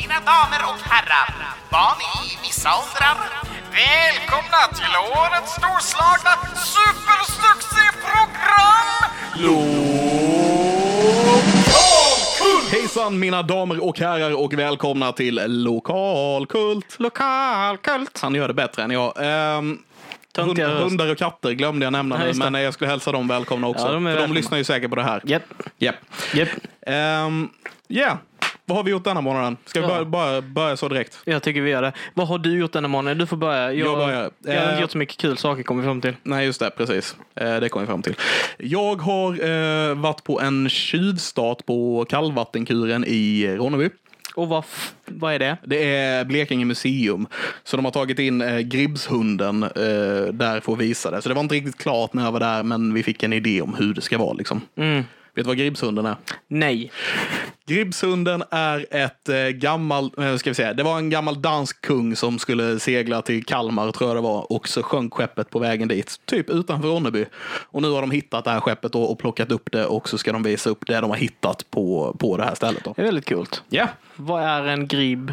Mina damer och herrar, barn i vissa åldrar. Välkomna till årets storslagna supersuccéprogram! Hejsan mina damer och herrar och välkomna till Lokalkult. Lokalkult. Han gör det bättre än jag. Ehm, hund, röst. hundar och katter glömde jag nämna Ja, nu, just det. men jag skulle hälsa dem välkomna också. Ja, de är för de välkomna. lyssnar ju säkert på det här. Japp. Japp. Japp. Ehm, Ja, vad har vi gjort denna månaden? Ska vi Ja. bara, bara börja så direkt? Jag tycker vi gör det. Vad har du gjort denna månaden? Du får börja. Jag, Jag börjar. jag har Eh, inte gjort så mycket kul saker kommer vi fram till. Nej, just det. Precis. Eh, det kom vi fram till. Jag har eh, varit på en tjuvstart på kallvattenkuren i Ronneby. Och vad, vad är det? Det är Blekinge museum. Så de har tagit in eh, Gribbshunden eh, där för att visa det. Så det var inte riktigt klart när jag var där, men vi fick en idé om hur det ska vara. Liksom. Mm. Vet du vad Gribbshunden är? Nej. Gribbshunden är ett eh, gammal, eh, ska vi säga, det var en gammal dansk kung som skulle segla till Kalmar tror jag det var och så sjönk skeppet på vägen dit, typ utanför Ronneby. Och nu har de hittat det här skeppet då och plockat upp det och så ska de visa upp det de har hittat på, på det här stället. Då. Det är väldigt coolt. Ja, Vad är en grib?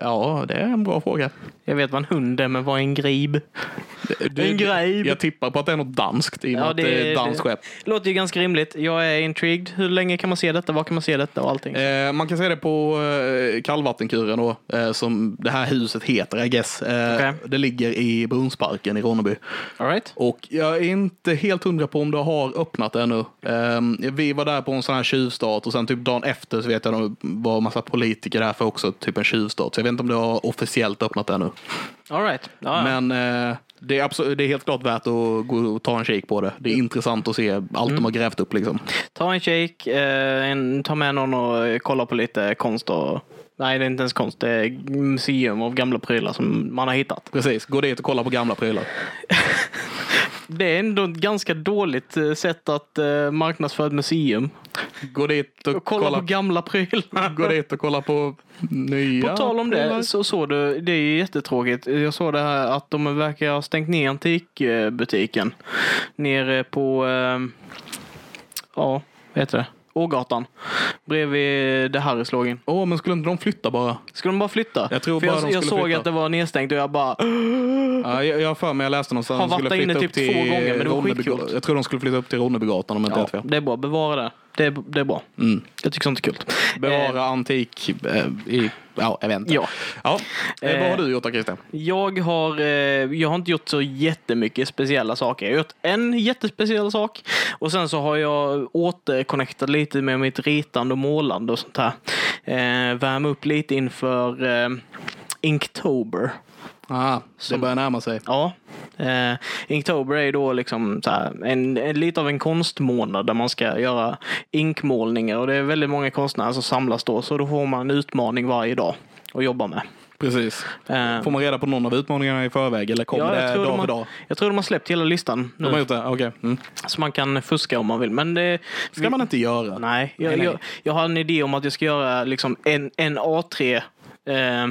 ja, det är en bra fråga. Jag vet vad en hund är, men vad är en grib? Du, En grib. Jag tippar på att det är något danskt i och med att det är ett danskt skepp. låter ju ganska rimligt. Jag är intrigued. Hur länge kan man se detta? Var kan man se detta och allting? Eh, man kan se det på eh, kallvattenkuren då, eh, som det här huset heter, I guess. Eh, Okej. Det ligger i Brunnsparken i Ronneby. All right. Och jag är inte helt hundra på om det har öppnat ännu. Ehm, vi var där på en sån här tjuvstart och sen typ dagen efter så vet jag var massa politiker där för också typ en tjuvstart. Så jag vet inte om det har officiellt öppnat ännu. All right. Ja. Men eh, det, är absolut, det är helt klart värt att gå och ta en kik på det. Det är intressant att se allt Mm. de har grävt upp liksom. Ta en shake, eh, en, ta med någon och kolla på lite konst och Nej, det är inte ens konst. Det är museum av gamla prylar som man har hittat. Precis, gå dit och kolla på gamla prylar. Det är ändå ett ganska dåligt eh, sätt att eh, marknadsföra ett museum. Gå dit och Och kolla, kolla, på gamla prylar. gå dit och kolla på nya På tal om prylar. det så såg du, det är ju jättetråkigt. Jag såg det här att de verkar ha stängt ner antikbutiken. Nere på, eh, ja, vad heter det? Ågatan. Bredvid det Harryslågen. Åh, men skulle inte de flytta bara? Ska de bara flytta? Jag tror För bara jag, de jag skulle såg flytta. att det var nedstängt och jag bara Ja, jag har för mig, jag läste någonstans. Har skulle varit där inne typ två gånger, men det var skitcoolt. Jag tror de skulle flytta upp till Ronnebygatan om jag inte Ja, fel. det är bra. Bevara det. Det är, det är bra. Mm. Jag tycker sånt är kul. Bevara antik eh, i, ja, jag vet inte. Ja. ja. Eh, vad Eh, har du gjort då Christian? Jag har, eh, jag har inte gjort så jättemycket speciella saker. Jag har gjort en jättespeciell sak och sen så har jag återconnectat lite med mitt ritande och målande och sånt här. Eh, värma upp lite inför eh, Inktober. Ah, det börjar närma sig. Ja. Eh, Inktober är då liksom här, en, en, lite av en konstmånad där man ska göra inkmålningar och det är väldigt många konstnärer som samlas då så då får man en utmaning varje dag att jobba med. Precis. Eh, Får man reda på någon av utmaningarna i förväg eller kommer Ja, det dag de för har- dag? Jag tror de har släppt hela listan nu. De har gjort det? Okej. Mm. Så man kan fuska om man vill. Men det ska man inte göra. Nej, jag, Nej, nej. Jag, jag har en idé om att jag ska göra liksom en, en A3 eh,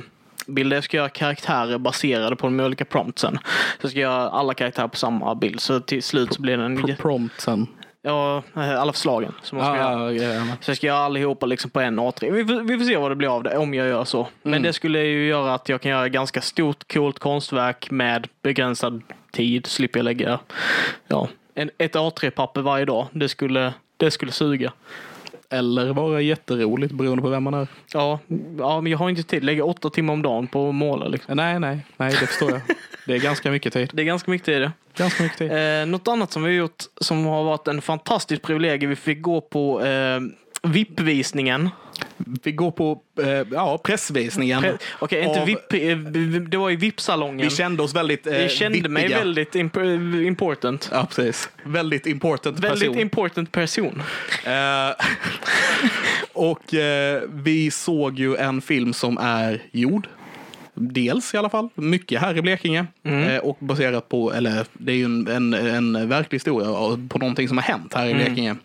bilder. Jag ska göra karaktärer baserade på de olika promptsen. Så jag ska göra alla karaktärer på samma bild. Så till slut så blir det en... Pr- Promptsen. Ja, eh, alla förslagen som man ska göra. Ah, ja, ja. Så jag ska göra allihopa liksom på en A3. Vi får, vi får se vad det blir av det om jag gör så. Men Mm. det skulle ju göra att jag kan göra ganska stort coolt konstverk med begränsad tid. Slipper jag lägga ja, en, ett A3-papper varje dag. Det skulle, det skulle suga. Eller vara jätteroligt beroende på vem man är. Ja, ja, men jag har inte tid. Lägga åtta timmar om dagen på att måla. Liksom. Nej, nej, nej, det förstår jag. Det är ganska mycket tid. Det är ganska mycket tid. Ganska mycket tid. Eh, något annat som vi har gjort som har varit en fantastisk privilegium. Vi fick gå på eh, VIP-visningen. Vi går på eh, ja, pressvisningen. Pre- Okej, inte av- VIP. eh, Det var i VIP-salongen. Vi kände oss väldigt eh, Jag kände mig vippiga. väldigt imp- important. Ja, precis. Väldigt important Väldigt person. important person. Eh, och eh, vi såg ju en film som är gjord. Dels i alla fall. Mycket här i Blekinge. Mm. Eh, och baserat på, eller det är ju en, en, en verklig historia på någonting som har hänt här i Mm.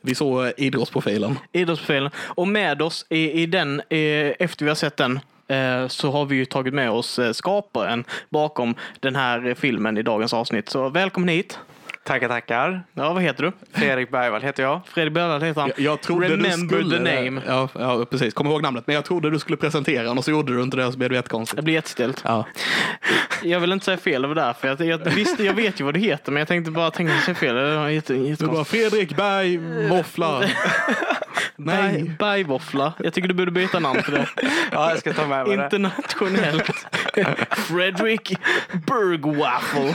Vi såg eh, idrottsprofilen. Idrottsprofilen. Och med oss i, i den, eh, efter vi har sett den, eh, så har vi ju tagit med oss eh, skaparen bakom den här filmen i dagens avsnitt. Så välkommen hit. Tackar, tackar. Ja, vad heter du? Fredrik Bergvall heter jag. Fredrik Bergvall heter han. Jag, jag trodde Remember du skulle... the name. Ja, ja, precis. Kom ihåg namnet. Men jag trodde du skulle presentera honom och så gjorde du inte det och så blev det jättekonstigt. Jag blir jättestelt. Ja. Jag vill inte säga fel över där, för jag, jag, visst, jag vet ju vad det heter, men jag tänkte bara tänka säga fel. Det var jätte, Du bara. Fredrik Berg. Berg- Nej. Bergvåffla. Jag tycker du borde byta namn till det. Ja, jag ska ta med mig det. Internationellt. Fredrik Bergwaffle.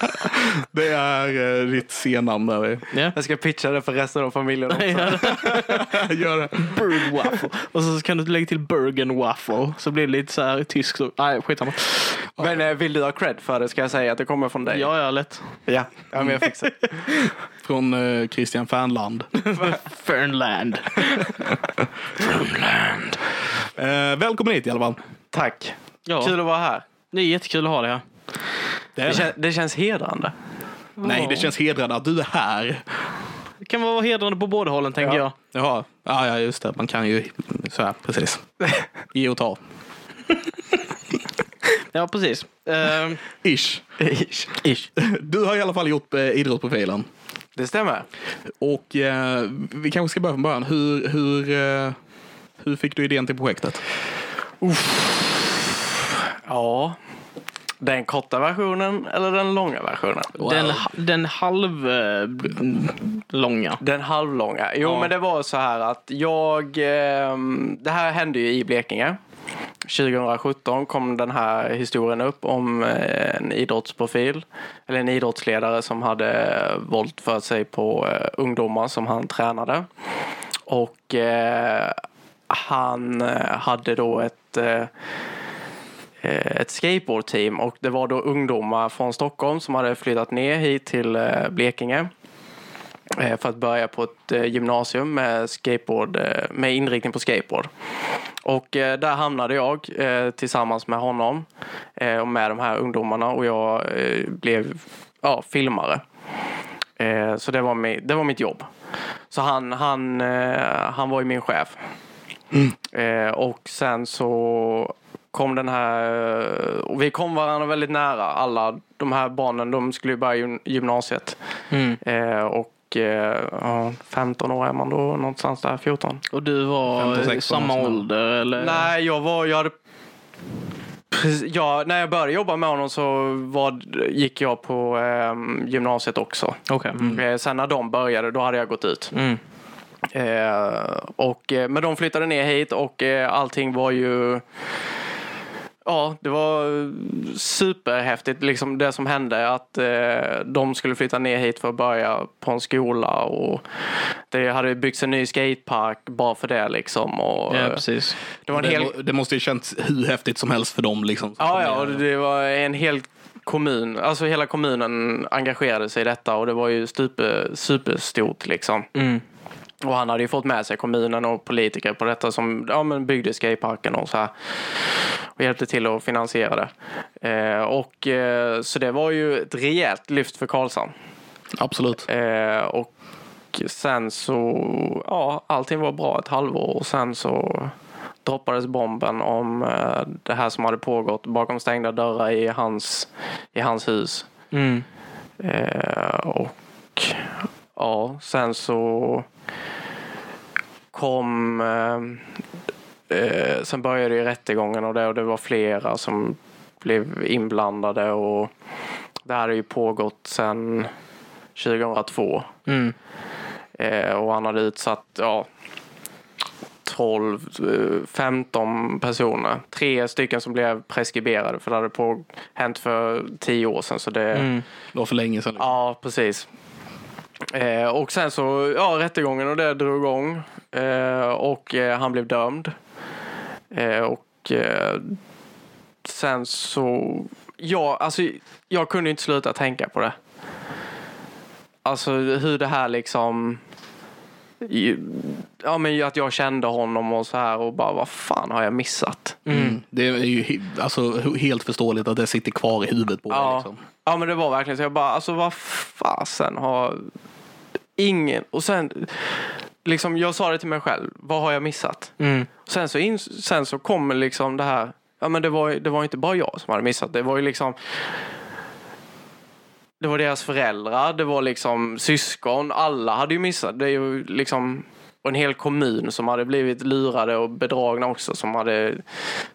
Det är eh, ditt C-namn där. Ja. Jag ska pitcha det för resten av familjen också. Gör det. Bergwaffle. Och så kan du lägga till Bergenwaffle. Så blir det lite så här tyskt. så- Nej, skitsamma. Men eh, vill du ha cred för det ska jag säga att det kommer från dig. Ja, ja, lätt. ja. ja men jag fixar det. Från eh, Christian Fernland. Fernland. Fernland. Eh, välkommen hit i alla fall. Tack. Ja, Kul att vara här. det är jättekul att ha dig här. Det, Det, kän, det känns hedrande. nej, det känns hedrande att du är här. Det kan vara hedrande på båda hållen, tänker Ja. jag. Jaha. Ja, ja, just det. Man kan ju så här, precis. Ge och ta. Ja, precis. Ehm, Ish. ish. Du har i alla fall gjort eh, idrottsprofilen. Det stämmer. Och eh, vi kanske ska börja från början. Hur, hur, eh, hur fick du idén till projektet? Ja. Den korta versionen eller den långa versionen? Den, den halv eh, långa. Den halvlånga. Jo, Ja. men det var så här att jag... ehm, det här hände ju i Blekinge. 2017 kom den här historien upp om eh, en idrottsprofil, eller en idrottsledare som hade våldfört sig på eh, ungdomar som han tränade. Och eh, han eh, hade då ett eh, eh, ett skateboardteam och det var då ungdomar från Stockholm som hade flyttat ner hit till eh, Blekinge eh, för att börja på ett eh, gymnasium med, skateboard, eh, med inriktning på skateboard. Och eh, där hamnade jag eh, tillsammans med honom eh, och med de här ungdomarna och jag eh, blev ja, filmare. Eh, så det var, mi- det var mitt jobb. Så han, han, eh, han var ju min chef. Eh, och sen så kom den här, och vi kom varandra väldigt nära. Alla de här barnen, de skulle ju börja gym- gymnasiet. Mm. Eh, och eh, ja, 15 år är man då, någonstans där, 14. Och du var 15, i 16 samma ålder? Eller? Nej, jag var, jag hade ja, när jag började jobba med honom så var, gick jag på eh, gymnasiet också. Okej. Mm. Eh, sen när de började, då hade jag gått ut. Mm. Eh, och, eh, men de flyttade ner hit och eh, allting var ju Ja, det var superhäftigt liksom det som hände att eh, de skulle flytta ner hit för att börja på en skola och det hade byggts en ny skatepark bara för det liksom. Och, Ja, eh, precis. det var en det, hel det måste ju känts hur häftigt som helst för dem. Liksom, Ja, ja, och det var en hel kommun, alltså hela kommunen engagerade sig i detta och det var ju super, superstort liksom. Mm. Och han hade ju fått med sig kommunen och politiker på detta som ja, men byggde skateparken och så här. Och hjälpte till att finansiera det. Eh, och, eh, så det var ju ett rejält lyft för Karlshamn. Absolut. Eh, och sen så, ja, allting var bra ett halvår och sen så droppades bomben om eh, det här som hade pågått bakom stängda dörrar i hans, i hans hus. Mm. Eh, och ja, sen så kom eh, eh, sen började ju rättegången och det, och det var flera som blev inblandade och det här hade ju pågått sedan 2002. Mm. Eh, och han hade utsatt ja, 12, eh, 15 personer. Tre stycken som blev preskriberade för det hade på, hänt för 10 år sedan. Så det, Mm. Det var för länge sedan. Ja, precis. Eh, och sen så, ja, rättegången och det drog igång. Eh, och eh, han blev dömd. Eh, och eh, sen så, ja, alltså jag kunde inte sluta tänka på det. Alltså hur det här liksom, ja men att jag kände honom och så här och bara vad fan har jag missat? Mm. Det är ju alltså, helt förståeligt att det sitter kvar i huvudet på dig. Ja. Liksom. Ja men det var verkligen så. Jag bara, alltså vad fasen har ingen... Och sen, liksom jag sa det till mig själv. Vad har jag missat? Mm. Sen så, in, sen så kommer liksom det här. Ja men det var, det var inte bara jag som hade missat. Det var ju liksom... det var deras föräldrar, det var liksom syskon, alla hade ju missat. Det är ju liksom en hel kommun som hade blivit lurade och bedragna också som hade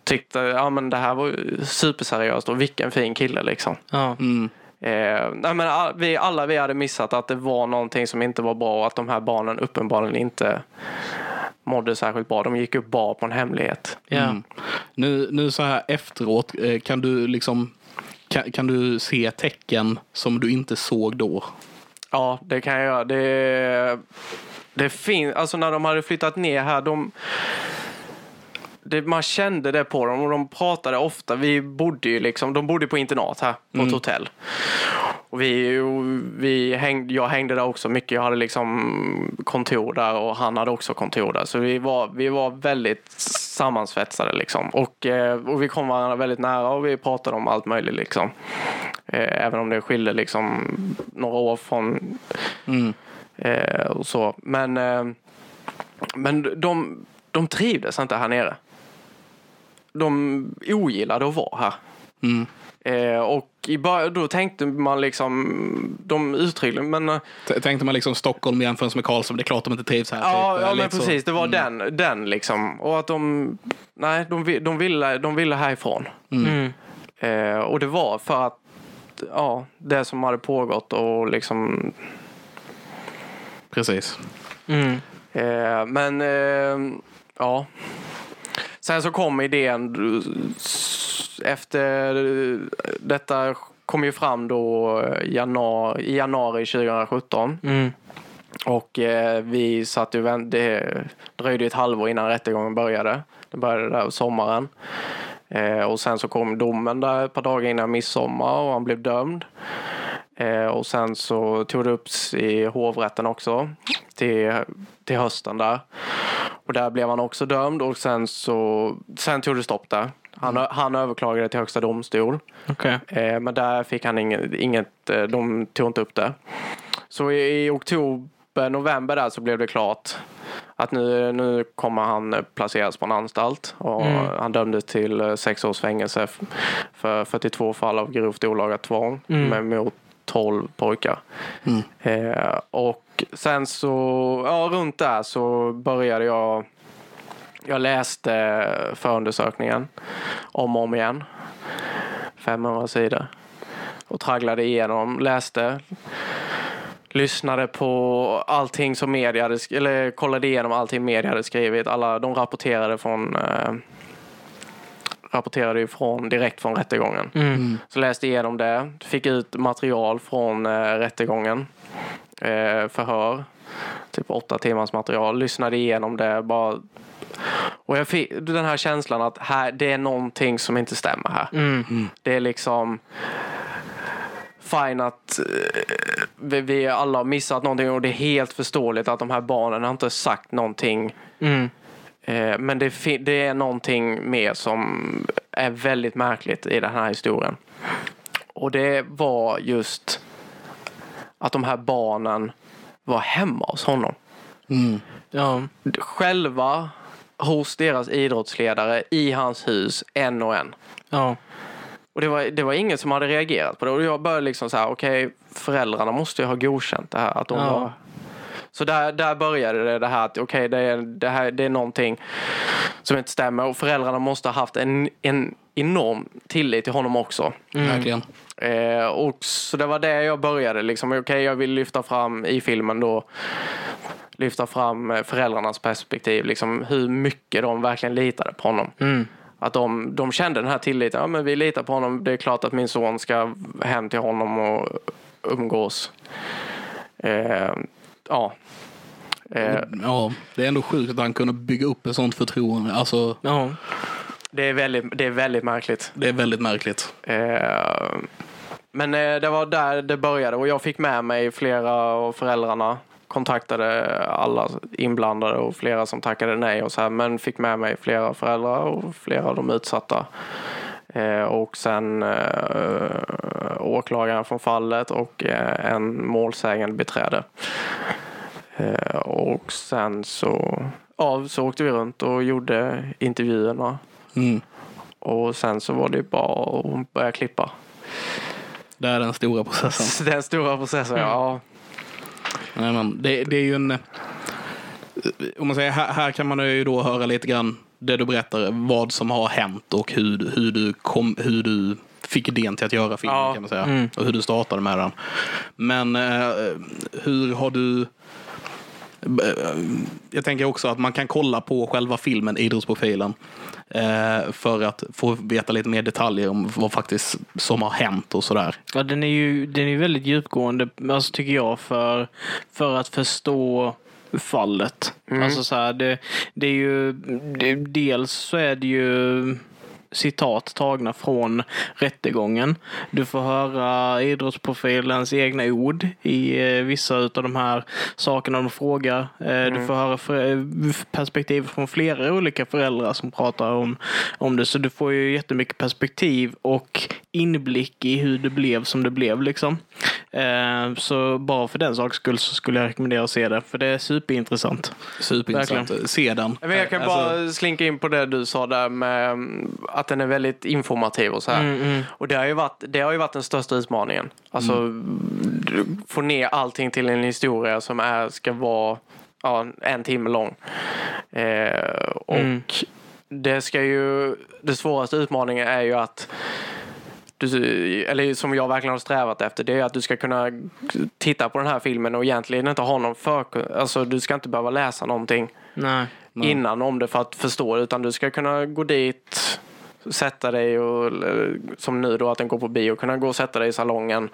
tyckt att ja, men det här var superseriöst och vilken fin kille liksom. Ja. Mm. Eh, nej, men all- vi, alla vi hade missat att det var någonting som inte var bra och att de här barnen uppenbarligen inte mådde särskilt bra. De gick upp bara på en hemlighet. Ja. Mm. Nu, nu så här efteråt, eh, kan du liksom kan, kan du se tecken som du inte såg då? Ja, det kan jag göra. Det, det finns, alltså när de hade flyttat ner här, de, det, man kände det på dem och de pratade ofta. Vi bodde ju liksom, de bodde på internat här på ett hotell. Och vi, och vi hängde, jag hängde där också mycket. Jag hade liksom kontor där och han hade också kontor där. Så vi var, vi var väldigt sammansvetsade liksom. Och, eh, och vi kom varandra väldigt nära och vi pratade om allt möjligt liksom. Eh, Även om det skilde liksom några år från Mm. eh, och så. Men, men de, de trivdes inte här nere. De ogillade att vara här. Mm. Eh, och i början, då tänkte man liksom, de uttryckte, men eh, T- Tänkte man liksom Stockholm jämfört med Karlsson, det är klart de inte trivs här. ja, typ, ja eh, men lite så. precis, det var den, den liksom. Och att de, nej, de, de, ville, de ville härifrån. Mm. Eh, och det var för att, ja, det som hade pågått och liksom Precis. Mm. Eh, men eh, ja. Sen så kom idén efter detta kom ju fram då januari, i januari 2017. Mm. Och eh, vi satt ju vänt, det dröjde ett halvår innan rättegången började. Det började där sommaren. Eh, och sen så kom domen där ett par dagar innan midsommar och han blev dömd. Eh, och sen så tog det upp i hovrätten också till, till hösten där. Och där blev han också dömd och sen så sen tog det stopp där. Han, han överklagade till högsta domstol. Okej. Eh, men där fick han inget, inget eh, de tog inte upp det. Så i, i oktober, november där så blev det klart att nu, nu kommer han placeras på en anstalt. Och Mm. Han dömdes till eh, sex års fängelse för 42 fall av grovt olaga tvång Mm. med mot 12 pojkar. Mm. Eh, och sen så, ja runt där så började jag jag läste förundersökningen om och om igen. 500 sidor. Och tragglade igenom, läste. Lyssnade på allting som media hade, eller kollade igenom allting media hade skrivit. Alla, de rapporterade från eh, rapporterade ju från, direkt från rättegången. Mm. Så läste igenom det, fick ut material från eh, rättegången. Eh, förhör, typ åtta timmars material. Lyssnade igenom det, bara... Och jag fick den här känslan att här, det är någonting som inte stämmer här. Mm. Det är liksom fine att eh, vi, vi alla har missat någonting och det är helt förståeligt att de här barnen har inte sagt någonting. Mm. Eh, men det, det är någonting mer som är väldigt märkligt i den här historien. Och det var just att de här barnen var hemma hos honom. Mm. Ja. Själva hos deras idrottsledare i hans hus en och en. Ja. Och det var, det var ingen som hade reagerat på det. Och jag började liksom så här, okej, föräldrarna måste ju ha godkänt det här. Att de Ja. var... Så där, där började det, det här att okej, det, är, det, här, det är någonting som inte stämmer. Och föräldrarna måste ha haft en, en enorm tillit till honom också. Verkligen. Eh, och så det var det jag började. Liksom, okej, jag vill lyfta fram i filmen då lyfta fram föräldrarnas perspektiv. Liksom, hur mycket de verkligen litade på honom. Mm. Att de, de kände den här tilliten. Ja, men vi litar på honom. Det är klart att min son ska hem till honom och umgås. Eh, ja. Eh, Ja, det är ändå sjukt att han kunde bygga upp ett sånt förtroende. Alltså, Ja. det, är väldigt, det är väldigt märkligt. det är väldigt märkligt. Eh, men eh, det var där det började och jag fick med mig flera av föräldrarna. Kontaktade alla inblandade och flera som tackade nej och så här. Men fick med mig flera föräldrar och flera av de utsatta. Eh, och sen eh, åklagaren från fallet och eh, en målsägande beträde. Eh, och sen så, ja, så åkte vi runt och gjorde intervjuerna. Mm. Och sen så var det bara att börja klippa. Det är den stora processen. Den stora processen, ja. Nej, men det, det är ju en... Om man säger, här, här kan man ju då höra lite grann det du berättar, vad som har hänt och hur, hur, du, kom, hur du fick idén till att göra filmen Ja. kan man säga. Och hur du startade med den. Men eh, hur har du... eh, Jag tänker också att man kan kolla på själva filmen, idrottsprofilen, eh, för att få veta lite mer detaljer om vad faktiskt som har hänt och sådär. Ja, den är ju den är ju väldigt djupgående, alltså, tycker jag, för, för att förstå fallet. Alltså så här, det, det är ju, det, dels så är det ju citat tagna från rättegången. Du får höra idrottsprofilens egna ord i eh, vissa av de här sakerna de frågar. Eh, Du får höra eh, perspektiv från flera olika föräldrar som pratar om, om det. Så du får ju jättemycket perspektiv och inblick i hur det blev som det blev. Liksom. Så bara för den sakens skull så skulle jag rekommendera att se det. För det är superintressant. Superintressant. Se den. Jag kan Alltså, bara slinka in på det du sa där med mm, att den är väldigt informativ och så här. Och det har, ju varit, det har ju varit den största utmaningen. Alltså du- få ner allting till en historia som är, ska vara ja, en timme lång. Eh, och det ska ju, det svåraste utmaningen är ju att du, eller som jag verkligen har strävat efter, det är att du ska kunna titta på den här filmen och egentligen inte ha någon för... Alltså du ska inte behöva läsa någonting Nej. innan om det för att förstå det, utan du ska kunna gå dit, sätta dig och eller, som nu då att den går på bio, kunna gå och sätta dig i salongen,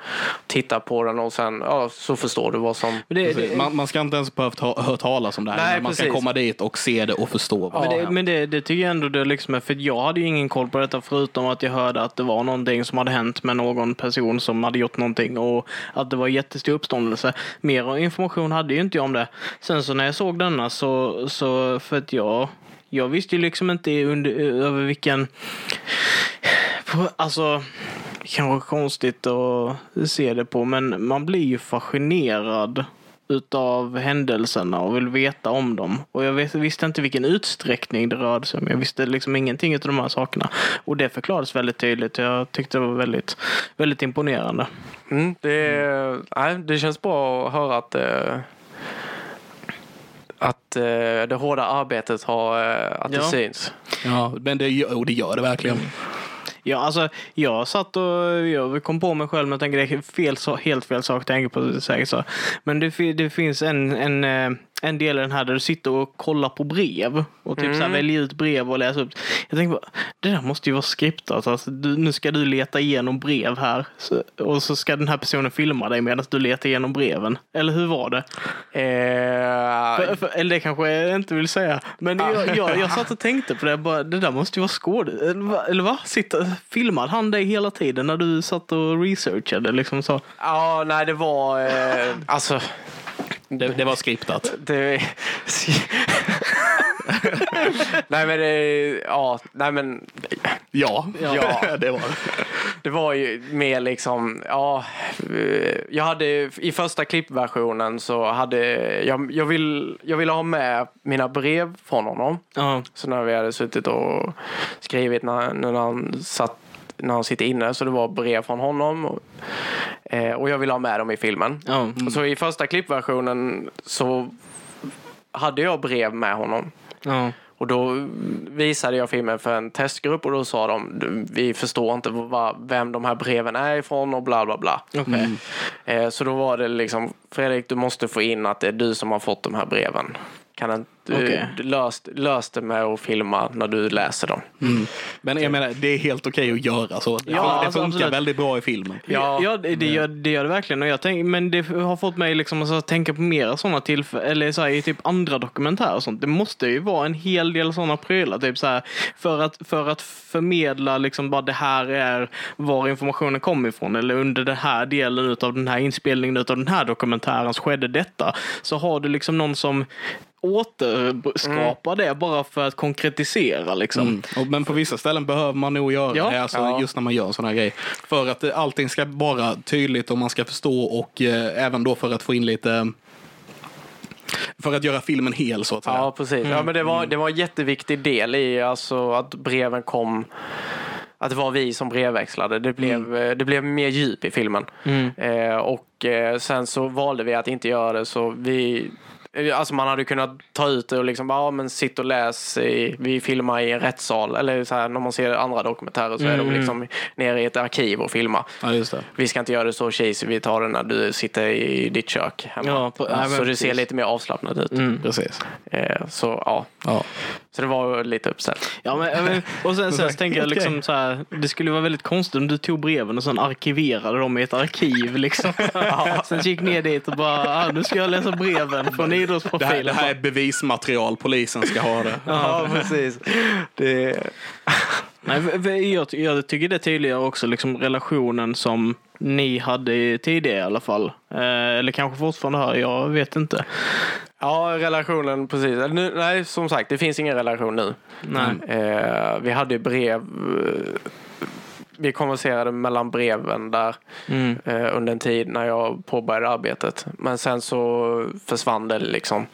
titta på den och sen ja, så förstår du vad som... Det, det, Man, man ska inte ens behövt ha, hört talas om det här. Nej, man ska precis. komma dit och se det och förstå vad har det, men det, det tycker jag ändå det liksom är, för jag hade ju ingen koll på detta förutom att jag hörde att det var någonting som hade hänt med någon person som hade gjort någonting och att det var jättestor uppståndelse. Mer information hade ju inte jag om det. Sen så när jag såg denna så, så för att jag, jag visste ju liksom inte under, över vilken, alltså kanske konstigt att se det på men man blir ju fascinerad utav händelserna och vill veta om dem. Och jag visste inte vilken utsträckning det rörde sig om. Jag visste liksom ingenting av de här sakerna. Och det förklarades väldigt tydligt. Jag tyckte det var väldigt, väldigt imponerande. Mm, det, nej, det känns bra att höra att eh, att eh, det hårda arbetet har, eh, att det Ja. syns. Ja, men det, gör- och det gör det verkligen. Ja, alltså, jag satt och jag kom på mig själv tänker det är fel, helt fel sak att tänka på. Säkert så. Men det, det finns en, en, eh, en del i den här där du sitter och kollar på brev och typ så här väljer ut brev och läser upp. Jag tänker bara, det där måste ju vara skriptat. Alltså, du, nu ska du leta igenom brev här så, och så ska den här personen filma dig medan du letar igenom breven. Eller hur var det? Eh, För, för, eller det kanske jag inte vill säga. Men jag, jag, jag satt och tänkte på det. Bara, det där måste ju vara skådis. Eller, eller va? Filmade han dig hela tiden när du satt och researchade? Liksom så. ja, nej det var, eh, alltså Det, det var skriptat. det... nej men det, ja, nej men Ja, Ja. det var det. Det var ju mer liksom, ja, eh, jag hade i första klippversionen så hade jag, jag, vill, jag ville ha med mina brev från honom. Ja. Så när vi hade suttit och skrivit när, när han satt när han sitter inne så det var brev från honom och, eh, och jag ville ha med dem i filmen. Ja. Och så i första klippversionen så hade jag brev med honom. Ja. Och då visade jag filmen för en testgrupp och då sa de "Du, vi förstår inte vad, vem de här breven är ifrån och bla bla bla. Okej. Eh, så då var det liksom Fredrik du måste få in att det är du som har fått de här breven. Kan inte, Okej. du löst, lös det med att filma när du läser dem. Men jag menar, det är helt okej att göra så. Det, Ja, det alltså, funkar absolut. väldigt bra i filmen. Ja, ja det, det, gör, det gör det verkligen. Och jag tänk, men det har fått mig liksom att tänka på mera sådana tillfällen, eller så här, i typ andra dokumentärer och sånt. Det måste ju vara en hel del sådana prylar. Typ så här, för, att, för att förmedla liksom bara det här är var informationen kommer ifrån. Eller under den här delen av den här inspelningen av den här dokumentären så skedde detta. Så har du liksom någon som återskapar det bara för att konkretisera liksom. Mm. Och, men på vissa ställen behöver man nog göra Ja. det, alltså, Ja. just när man gör sådana här grejer. För att eh, allting ska vara tydligt och man ska förstå och eh, även då för att få in lite för att göra filmen hel så att säga. Ja, precis. Ja, men det, var, det var en jätteviktig del i alltså, att breven kom att det var vi som brevväxlade. Det blev, eh, det blev mer djup i filmen. Mm. Eh, och eh, sen så valde vi att inte göra det så vi Alltså man hade kunnat ta ut det och liksom, ja men sitt och läs, i, vi filmar i en rättssal. Eller så här, när man ser andra dokumentärer så är de Mm. liksom nere i ett arkiv och filmar. Ja. Vi ska inte göra det så cheesy, vi tar det när du sitter i ditt kök hemma. Ja, på- men så det precis. ser lite mer avslappnat ut. Mm. Precis. Eh, så ja, Ja. Så det var lite uppställt. Ja, men, men, och sen, sen så tänker jag liksom så här, det skulle vara väldigt konstigt om du tog breven och sen arkiverade dem i ett arkiv liksom. sen gick ner dit och bara, ah, nu ska jag läsa breven från Det, här, idrottsprofilen. det här är bevismaterial, polisen ska ha det. Ja, precis. Det, Nej, jag, jag tycker det tydliggör också liksom relationen som ni hade tidigare i alla fall. Eh, eller kanske fortfarande har, jag vet inte. Ja, relationen precis. Nu, nej, som sagt, det finns ingen relation nu. Nej. Eh, vi hade brev. eh, Vi konverserade mellan breven där Mm. eh, under en tid när jag påbörjade arbetet. Men sen så försvann det liksom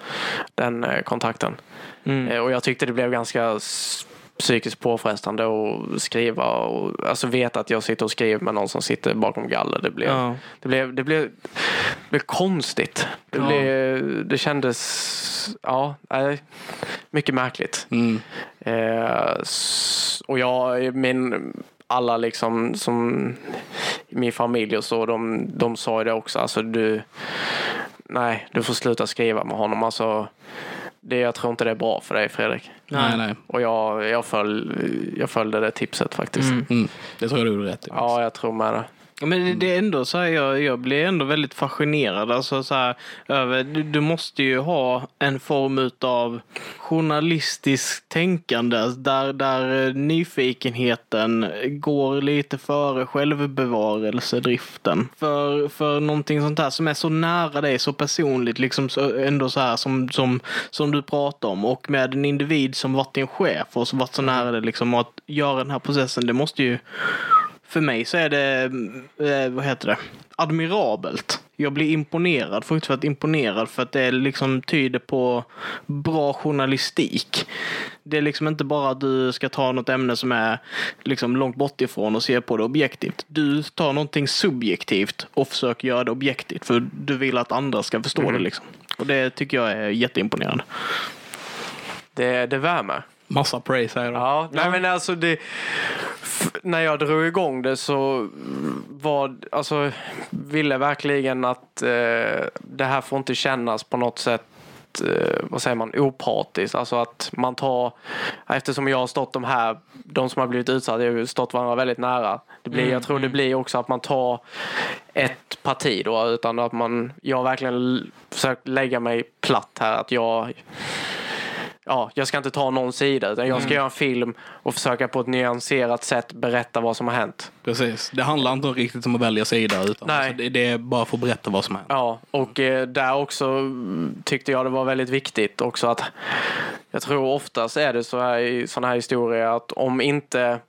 den eh, kontakten. Mm. Eh, och jag tyckte det blev ganska s- psykiskt påfrestande att skriva och alltså veta att jag sitter och skriver med någon som sitter bakom galler. Det blev, Ja. det blev, det blev, det blev konstigt. Det, Ja. blev, det kändes, ja, mycket märkligt. Mm. Eh, och jag, min, alla liksom som min familj och så, de, de sa ju det också. Alltså du, nej, du får sluta skriva med honom. Alltså, det, jag tror inte det är bra för dig Fredrik. Nej, nej. Och jag, jag, föl, jag följde det tipset faktiskt. Mm. Mm. Det tror jag du gjorde rätt i. Ja, jag tror med det. Men det- är ändå så här, jag, jag blir ändå väldigt fascinerad. Alltså så här, över, du, du måste ju ha en form av journalistiskt tänkande där, där eh, nyfikenheten går lite före självbevarelsedriften. För, för någonting sånt här som är så nära dig, så personligt, liksom så, ändå så här som, som, som du pratar om och med en individ som varit din chef och som varit så nära dig liksom att göra den här processen, det måste ju för mig så är det, eh, vad heter det, admirabelt. Jag blir imponerad, fruktansvärt imponerad för att det liksom tyder på bra journalistik. Det är liksom inte bara att du ska ta något ämne som är liksom långt bort ifrån och se på det objektivt. Du tar någonting subjektivt och försöker göra det objektivt för du vill att andra ska förstå det liksom. Och det tycker jag är jätteimponerande. Det, det värmer. Massa praise här. Ja, nej men alltså det, när jag drog igång det så var, alltså, ville verkligen att eh, det här får inte kännas på något sätt eh, vad säger man, opartiskt. Alltså att man tar, eftersom jag har stått de här, de som har blivit utsatta, jag har stått varandra väldigt nära. Det blir, jag tror det blir också att man tar ett parti då, utan att man, jag har verkligen försökt lägga mig platt här, att jag ja, jag ska inte ta någon sida utan jag ska göra en film och försöka på ett nyanserat sätt berätta vad som har hänt. Precis. Det handlar inte riktigt om att välja sida utan Nej. alltså, det, är bara för att berätta vad som händer. Ja, och eh, där också mm, tyckte jag det var väldigt viktigt också att jag tror oftast är det så här i sådana här historier att om inte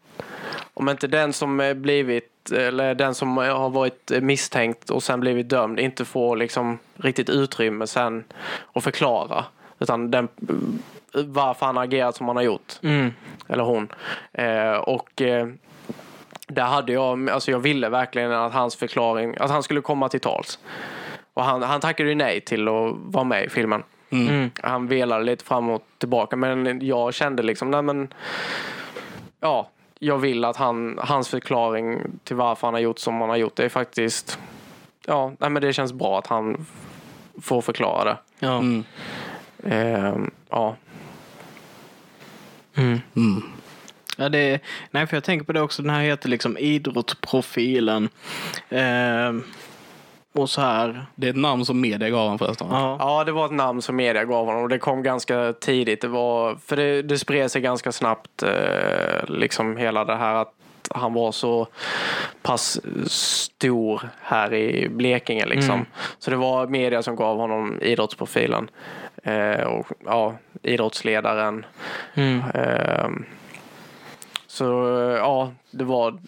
om inte den som är blivit eller den som har varit misstänkt och sen blivit dömd inte får liksom riktigt utrymme sen att förklara utan den varför han har agerat som han har gjort Mm. eller hon. Eh, och eh, där hade jag, alltså jag ville verkligen att hans förklaring, att han skulle komma till tals. Och han, han tackade ju nej till att vara med i filmen. Mm. Han velade lite fram och tillbaka men jag kände liksom, nej men ja, jag vill att han, hans förklaring till varför han har gjort som han har gjort, det är faktiskt, ja, nej men det känns bra att han får förklara det. Ja. Mm. Eh, ja, Mm. Mm. Ja, det är, nej, för jag tänker på det också. Den här heter liksom idrottsprofilen. Eh, och så här. Det är ett namn som media gav honom förresten. Ja. Ja, det var ett namn som media gav honom och det kom ganska tidigt. Det var, för det, det spred sig ganska snabbt, eh, liksom hela det här att han var så pass stor här i Blekinge liksom. Mm. Så det var media som gav honom idrottsprofilen. Eh, och ja, idrottsledaren. Mm. Eh, så ja, det var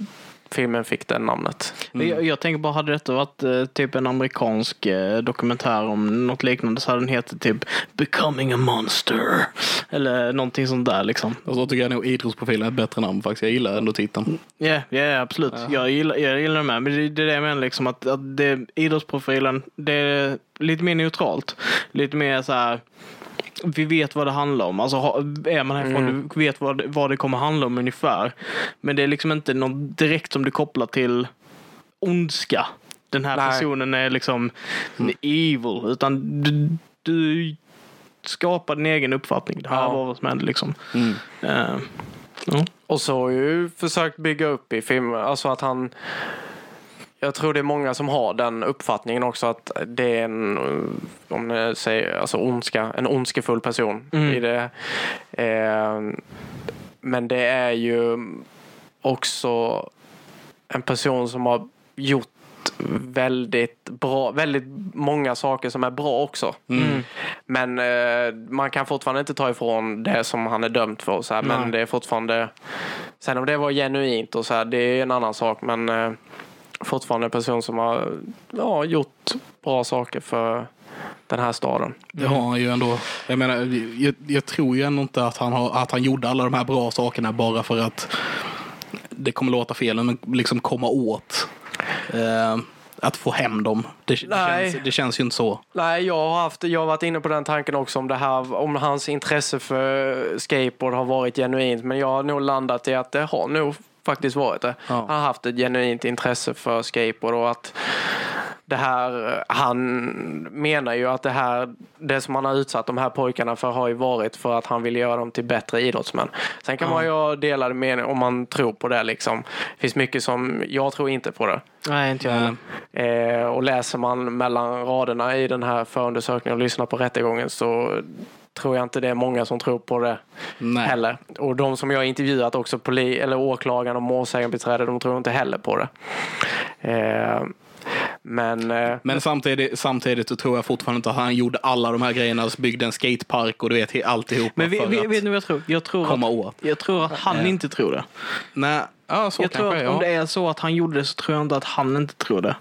filmen fick det namnet. Jag, jag tänker bara, hade detta varit eh, typ en amerikansk eh, dokumentär om något liknande så hade den hetat typ Becoming a Monster. Eller någonting sånt där liksom. Och så tycker jag nog idrottsprofilen är ett bättre namn faktiskt. Jag gillar ändå titeln. Ja, ja absolut. Jag, gillar, jag gillar det med. Men det, det är det jag menar liksom att, att det, idrottsprofilen, det är lite mer neutralt. Lite mer så här vi vet vad det handlar om. Alltså, är man härifrån, Mm. du vet vad, det- vad det kommer handla om ungefär. Men det är liksom inte något direkt som du kopplar till ondska. Den här Nej. personen är liksom evil. Utan du, du skapar din egen uppfattning. Det här Ja. var vad som hände liksom. Mm. Eh, ja. Och så har jag ju försökt bygga upp i filmen, alltså att han jag tror det är många som har den uppfattningen också att det är en, om ni säger, alltså ondska, en ondskefull person Mm. i det. Eh, men det är ju också en person som har gjort väldigt bra, väldigt många saker som är bra också. Mm. Men eh, man kan fortfarande inte ta ifrån det som han är dömd för. Så här, men det är fortfarande... Sen om det var genuint och så här, det är en annan sak. Men eh, fortfarande en person som har ja, gjort bra saker för den här staden. Det har han ju ändå. Jag menar, jag, jag tror ju ändå inte att han, har, att han gjorde alla de här bra sakerna bara för att det kommer låta fel, men liksom komma åt. Eh, att få hem dem. Det, det, känns, det känns ju inte så. Nej, jag har, haft, jag har varit inne på den tanken också om det här, om hans intresse för skateboard har varit genuint. Men jag har nog landat i att det har nog faktiskt varit det. Ja. Han har haft ett genuint intresse för skateboard och att det här, han menar ju att det här, det som han har utsatt de här pojkarna för har ju varit för att han vill göra dem till bättre idrottsmän. Sen kan man ju ha delade meningar om man tror på det liksom. Det finns mycket som, jag tror inte på det. Nej, inte jag heller. Eh, och läser man mellan raderna i den här förundersökningen och lyssnar på rättegången så tror jag inte det är många som tror på det Nej. heller. Och de som jag har intervjuat också, poli, eller åklagaren och målsägandebiträde, de tror inte heller på det. Eh, men eh, Men samtidigt, samtidigt så tror jag fortfarande inte att han gjorde alla de här grejerna, så byggde en skatepark och du vet alltihopa Men vi, för vi, att vet ni vad jag tror? Jag tror, komma att, åt. jag tror att han inte tror det. Nej, ja, så jag tror kanske. att om ja. det är så att han gjorde det så tror jag inte att han inte tror det.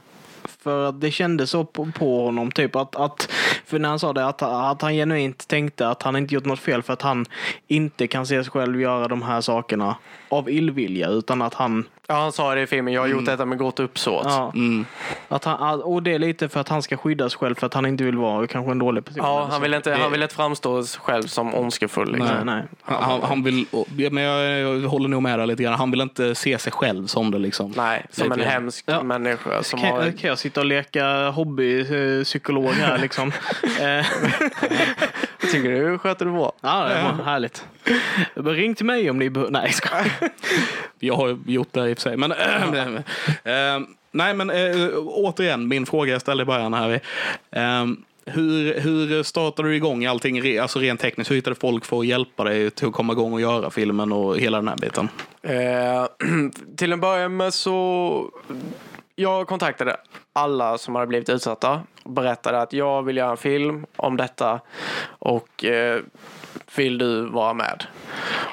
För att det kändes så på, på honom. Typ att, att, för när han sa det, att, att han genuint tänkte att han inte gjort något fel för att han inte kan se sig själv göra de här sakerna av illvilja. Utan att han ja, han sa det i filmen, jag har gjort detta med gott uppsåt. Ja, Mm. att han och det är lite för att han ska skydda sig själv för att han inte vill vara kanske en dålig person. Ja, han vill inte, han vill inte framstå själv som ondskefull. Liksom. Nej, nej. Han, han, han vill, ja, men jag, jag håller nog med dig lite grann. Han vill inte se sig själv som det liksom. Nej, som en hemsk Ja. människa som Kan, har... kan jag sitta och leka hobbypsykolog här liksom? Tycker du sköter det bra. Ja, det var härligt. Ring till mig om ni behöver... Nej, jag skojar. Jag har ju gjort det i och för sig. Men, eh, nej, men äh, återigen, min fråga jag ställde i början här. Eh, hur, hur startade du igång allting alltså rent tekniskt? Hur hittade folk för att hjälpa dig till att komma igång och göra filmen och hela den här biten? Eh, till en början med så... Jag kontaktade alla som hade blivit utsatta och berättade att jag vill göra en film om detta och eh, vill du vara med?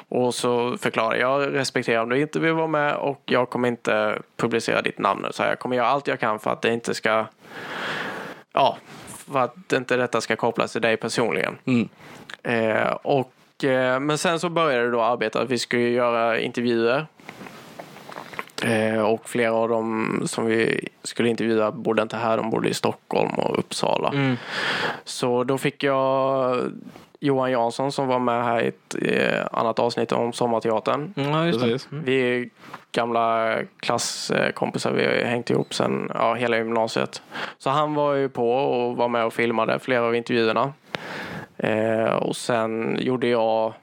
Och så förklarade jag, respekterar om du inte vill vara med och jag kommer inte publicera ditt namn. Så jag kommer göra allt jag kan för att det inte ska... Ja, för att inte detta ska kopplas till dig personligen. Mm. Eh, och, eh, men sen så började det då arbeta. Vi skulle göra intervjuer. Eh, och flera av dem som vi skulle intervjua bodde inte här. De bodde i Stockholm och Uppsala. Mm. Så då fick jag Johan Jansson som var med här i ett eh, annat avsnitt om Sommarteatern. Ja, just det. Precis. Mm. Vi är gamla klasskompisar. Vi har ju hängt ihop sen ja, hela gymnasiet. Så han var ju på och var med och filmade flera av intervjuerna. Eh, och sen gjorde jag,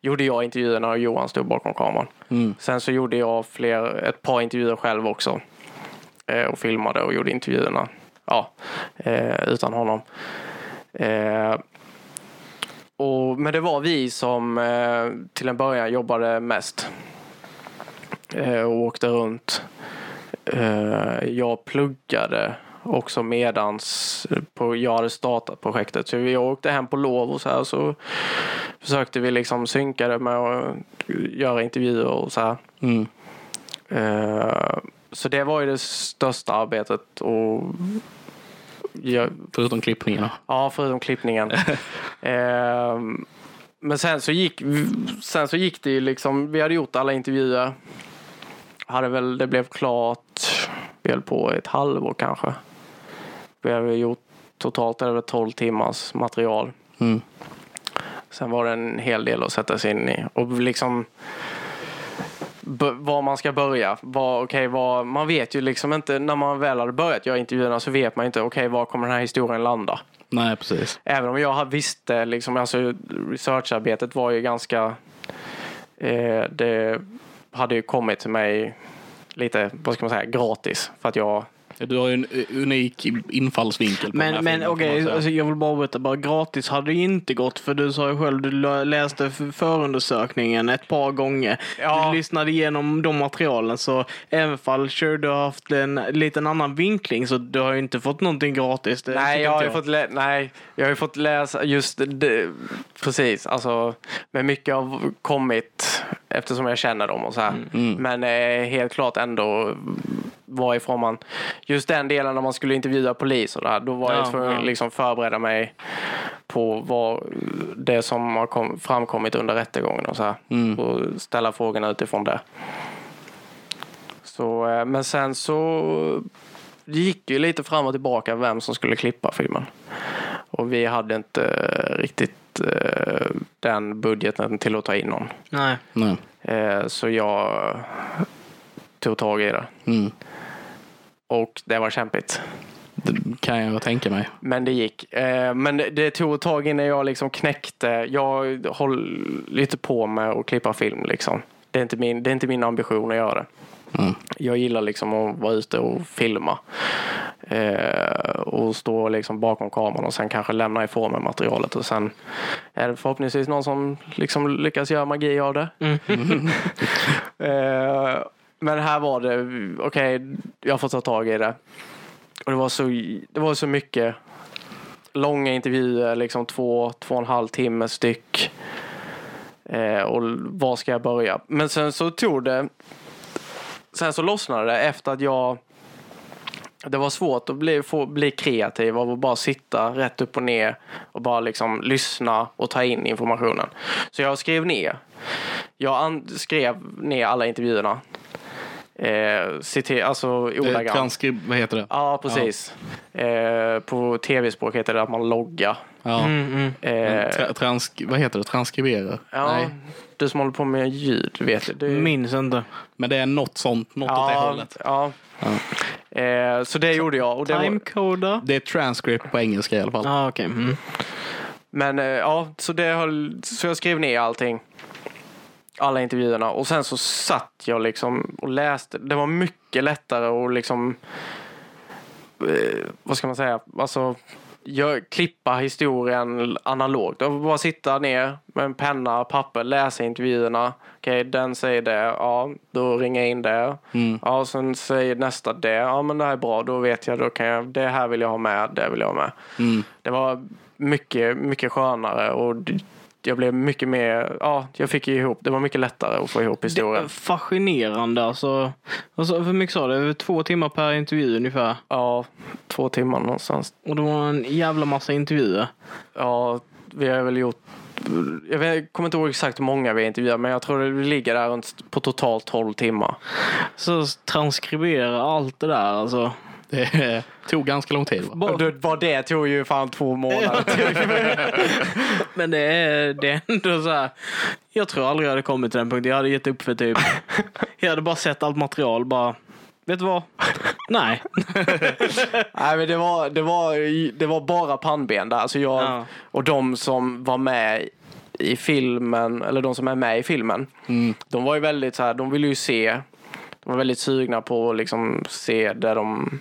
gjorde jag intervjuerna och Johan stod bakom kameran. Mm. Sen så gjorde jag fler, ett par intervjuer själv också. Eh, och filmade och gjorde intervjuerna. Ja, eh, utan honom. Eh, och, men det var vi som eh, till en början jobbade mest. Eh, och åkte runt. Eh, jag pluggade också medans på, jag hade startat projektet. Så vi åkte hem på lov och så här så försökte vi liksom synka det med att göra intervjuer och så här. Mm. Eh, så det var ju det största arbetet. Och jag, Förutom klippningarna. Ja, förutom klippningen. Ehm, men sen så, gick, sen så gick det ju liksom, vi hade gjort alla intervjuer. Hade väl, det blev klart, vi höll på ett halvår kanske. Vi hade gjort totalt över 12 timmars material. Mm. Sen var det en hel del att sätta sig in i. Och liksom var man ska börja. Var, okay, var, man vet ju liksom inte, när man väl hade börjat göra intervjuerna så vet man inte, okej, var kommer den här historien landa? Nej, precis. Även om jag visste, liksom, alltså researcharbetet var ju ganska, eh, det hade ju kommit till mig lite, vad ska man säga, gratis. För att jag, Du har ju en unik infallsvinkel på den här Men, men okej, säga. alltså, jag vill bara berätta, bara gratis hade det inte gått för du sa ju själv, du läste förundersökningen ett par gånger. Ja. Du lyssnade igenom de materialen så även fall sure, du har haft en liten annan vinkling så du har ju inte fått någonting gratis. Det nej, jag har inte ju fått nej, jag har ju fått läsa just det, precis, alltså, men mycket har kommit eftersom jag känner dem och så här. Men eh, helt klart ändå varifrån man, just den delen när man skulle intervjua polis och det här, då var jag Ja, tvungen ja. att liksom förbereda mig på vad det som har kom, framkommit under rättegången och så här. Och ställa frågorna utifrån det. Så, eh, men sen så det gick ju lite fram och tillbaka vem som skulle klippa filmen. Och vi hade inte riktigt eh, den budgeten till att ta in någon. Nej. Nej. Eh, så jag tog tag i det. Mm. Och det var kämpigt. Det kan jag tänka mig. Men det gick. Eh, men det, tog ett tag innan jag liksom knäckte. Jag håller lite på med att klippa film liksom. Det är inte min, det är inte min ambition att göra det. Mm. Jag gillar liksom att vara ute och filma. Eh, och stå liksom bakom kameran och sen kanske lämna ifrån mig materialet. Och sen är det förhoppningsvis någon som liksom lyckas göra magi av det. eh, men här var det, okej, jag får ta tag i det. Och det var så, det var så mycket långa intervjuer, liksom två, två och en halv timme styck. Eh, och var ska jag börja? Men sen så tog det, sen så lossnade det efter att jag det var svårt att bli, få, bli kreativ av att bara sitta rätt upp och ner och bara liksom lyssna och ta in informationen. Så jag skrev ner. Jag skrev ner alla intervjuerna. Eh, citer, alltså ordagrant. Transkrib... Vad heter det? Ja, precis. Eh, på tv-språk heter det att man loggar. Ja. Mm, mm. Eh, Tra- transk... Vad heter det? Transkribera? ja, Nej. du som håller på med ljud, vet du. det. Minns inte. Men det är något sånt. Något åt det ja, hållet. ja. Eh, så det gjorde jag. Och det var, Timecoder? Det är transcript på engelska i alla fall. Ja, okej. Mm. men eh, ja, så, det höll, så jag skrev ner allting. Alla intervjuerna. Och sen så satt jag liksom och läste. Det var mycket lättare att liksom... Eh, vad ska man säga? Alltså, jag, klippa historien analogt. Jag bara sitta ner med en penna och papper, läsa intervjuerna. Okej, den säger det. Ja, då ringer jag in det. Mm. Ja, sen säger nästa det. Ja, men det här är bra. Då vet jag. Då kan jag det här vill jag ha med. Det vill jag ha med. Mm. Det var mycket, mycket skönare och jag blev mycket mer, ja, jag fick ihop, det var mycket lättare att få ihop Det historien. är fascinerande alltså. alltså. Hur mycket sa du? Två timmar per intervju ungefär. Ja, två timmar någonstans. Och det var en jävla massa intervjuer. Ja, vi har väl gjort, jag kommer inte ihåg exakt hur många vi intervjuat, men jag tror det ligger där runt på totalt 12 timmar. Så transkribera allt det där alltså. Det tog ganska lång tid. Va? Bara det tog ju fan två månader. Men det är, det är ändå så här. Jag tror aldrig jag hade kommit till den punkten. Jag hade gett upp för typ. Jag hade bara sett allt material bara. Vet du vad? Nej. Nej, men det var, det var, det var bara pannben där. Alltså jag, Ja. Och de som var med i filmen, eller de som är med i filmen, Mm. de var ju väldigt så här, de ville ju se, de var väldigt sugna på att liksom se där de,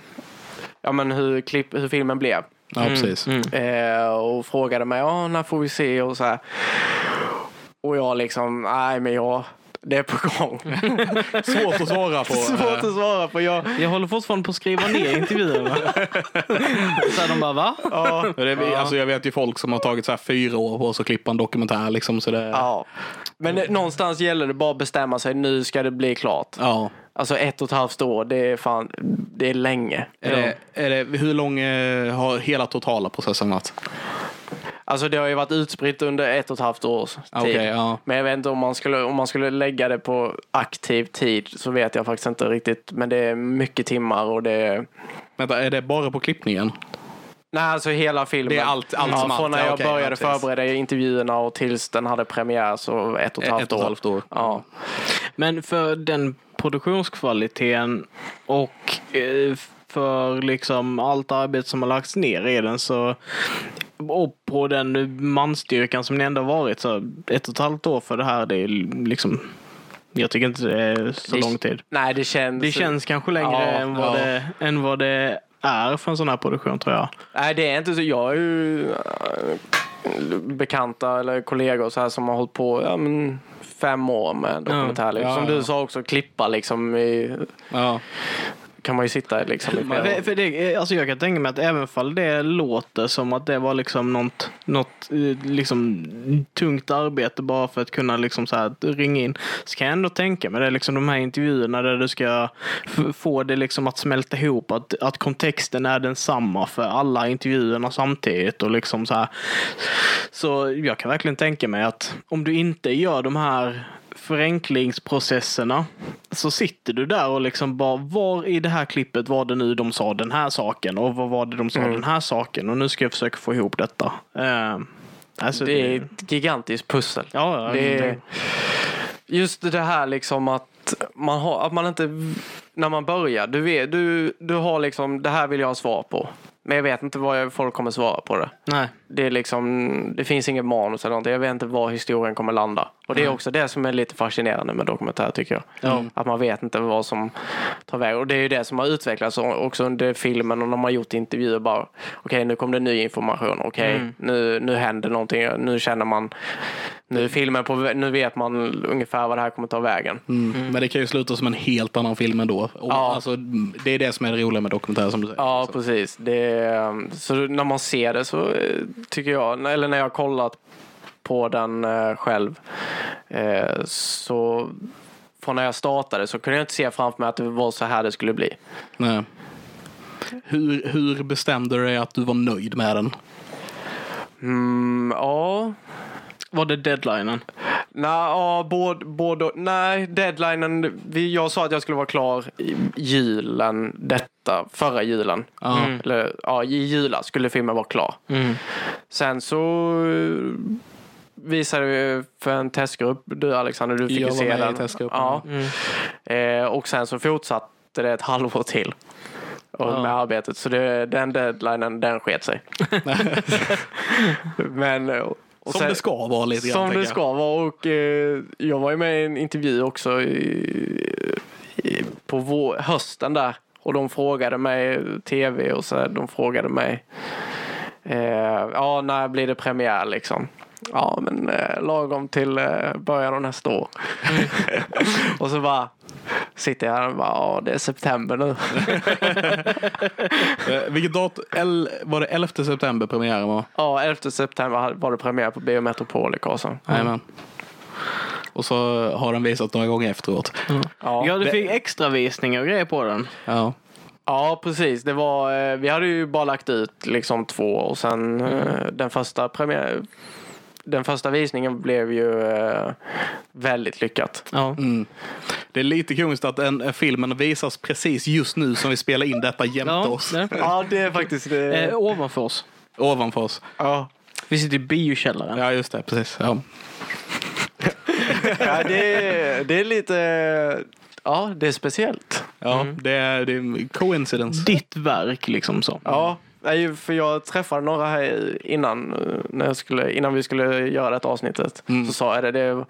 ja men hur, klipp, hur filmen blev. Ja, precis. Eh, och frågade mig, ja när får vi se och så här. Och jag liksom, nej men jag, Det är på gång. Svårt att svara på. Svårt att svara på. Jag, Jag håller fortfarande på att skriva ner intervjuerna. så här, de bara, va? ja, Det är, alltså jag vet ju folk som har tagit så här fyra år på sig att klippa en dokumentär. Liksom, så det, ja. ja. Men det, någonstans gäller det bara att bestämma sig. Nu ska det bli klart. Ja. Alltså ett och ett halvt år, det är fan, det är länge. Är det, är det, hur lång eh, har hela totala processen varit? Alltså det har ju varit utspritt under ett och ett halvt års tid. Okej, ja. Men jag vet inte om man, skulle, om man skulle lägga det på aktiv tid så vet jag faktiskt inte riktigt. Men det är mycket timmar och det är... Vänta, är det bara på klippningen? Nej, alltså hela filmen. Det är allt- allt ja, som Från allt, när ja, jag okej, började ja, förbereda intervjuerna och tills den hade premiär så ett och ett halvt Ett och ett halvt år. Ja. Men för den produktionskvaliteten och eh, för liksom allt arbete som har lagts ner i den så och på den manstyrkan som det ändå varit så ett och ett halvt år för det här det är liksom jag tycker inte det är så Det- lång tid. Nej, det känns... Det känns kanske längre Ja, än, vad ja. det, än vad det är för en sån här produktion tror jag. Nej, det är inte så. Jag har ju äh, bekanta eller kollegor så här som har hållit på ja, men, fem år med dokumentär. liksom. Ja, Som ja. du sa också, klippa liksom. I. kan man ju sitta liksom i flera För, för det, alltså jag kan tänka mig att även fall det låter som att det var liksom något, något eh, liksom tungt arbete bara för att kunna liksom så här ringa in. Så kan jag ändå tänka mig det liksom de här intervjuerna där du ska få det liksom att smälta ihop. Att, att kontexten är densamma för alla intervjuerna samtidigt och liksom så här. Så jag kan verkligen tänka mig att om du inte gör de här förenklingsprocesserna så sitter du där och liksom bara var i det här klippet var det nu de sa den här saken och vad var det de sa den här saken och nu ska jag försöka få ihop detta. Uh, alltså Det är ett gigantiskt pussel. Ja, det är, det- just det här liksom att man, har, att man inte, när man börjar, du vet, du, du har liksom, det här vill jag ha svar på. Men jag vet inte vad folk kommer svara på det. Nej. Det, är liksom, det finns inget manus eller någonting. Jag vet inte var historien kommer landa. Och det är också det som är lite fascinerande med dokumentär tycker jag. Ja. Att man vet inte vad som tar väg. Och det är ju det som har utvecklats också under filmen och när man har gjort intervjuer bara. Okej, nu kom det ny information. Okej, nu, nu händer någonting. Nu känner man. Nu är filmen på Nu vet man ungefär vad det här kommer ta vägen. Mm. Men det kan ju sluta som en helt annan film ändå. Och, Ja. alltså, det är det som är det roliga med dokumentärer som du säger. Ja, Så. precis. Det, är- så när man ser det så eh, tycker jag, eller när jag har kollat på den eh, själv, eh, så från när jag startade så kunde jag inte se framför mig att det var så här det skulle bli. Nej. Hur, hur bestämde du dig att du var nöjd med den? Mm, ja, Var det deadlinen? Nej, ja, både, både, nej, deadlinen. Vi, jag sa att jag skulle vara klar i julen, detta, förra julen. Ja. Eller, ja, i julas skulle filmen vara klar. Mm. Sen så eh, visade vi för en testgrupp, du Alexander, du fick Jag ju var se med i den. testgruppen. Ja. Eh, och sen så fortsatte det ett halvår till. Och Ja. med arbetet. Så det, den deadlinen, den sket sig. Men, eh, och Som sen- det ska vara lite grann. som det jag. ska vara. Och eh, jag var ju med i en intervju också i, i, på vår, hösten där. Och de frågade mig, tv och så, här, de frågade mig. Eh, ja, när blir det premiär liksom? Ja, men eh, lagom till eh, början av nästa år. och så bara sitter jag här och bara, ja det är september nu. Eh, vilket datum? El, var det 11 september premiären var? ja, 11 september var det premiär på Bio Metropol i Karlsson. Jajamän. Och så har den visat några gånger efteråt. Ja. Ja, du fick extra visningar och grejer på den. Ja. Ja, precis. Det var, eh, vi hade ju bara lagt ut liksom två och sen eh, den första premiär, den första visningen blev ju eh, väldigt lyckat. Ja. Mm. Det är lite komiskt att den eh, filmen visas precis just nu som vi spelar in detta jämte Ja, oss. det. Ja, det är faktiskt det. Eh, ovanför oss. Ovanför oss. Ja. Vi sitter i biokällaren. Ja, just det. Precis. Ja. Ja, det, är- det är lite, ja, det är speciellt. Ja, det, är, det är coincidence. Ditt verk liksom så. Ja, nej, för jag träffade några här innan, eh, när jag skulle, innan vi skulle göra det här avsnittet. Så sa jag det, det.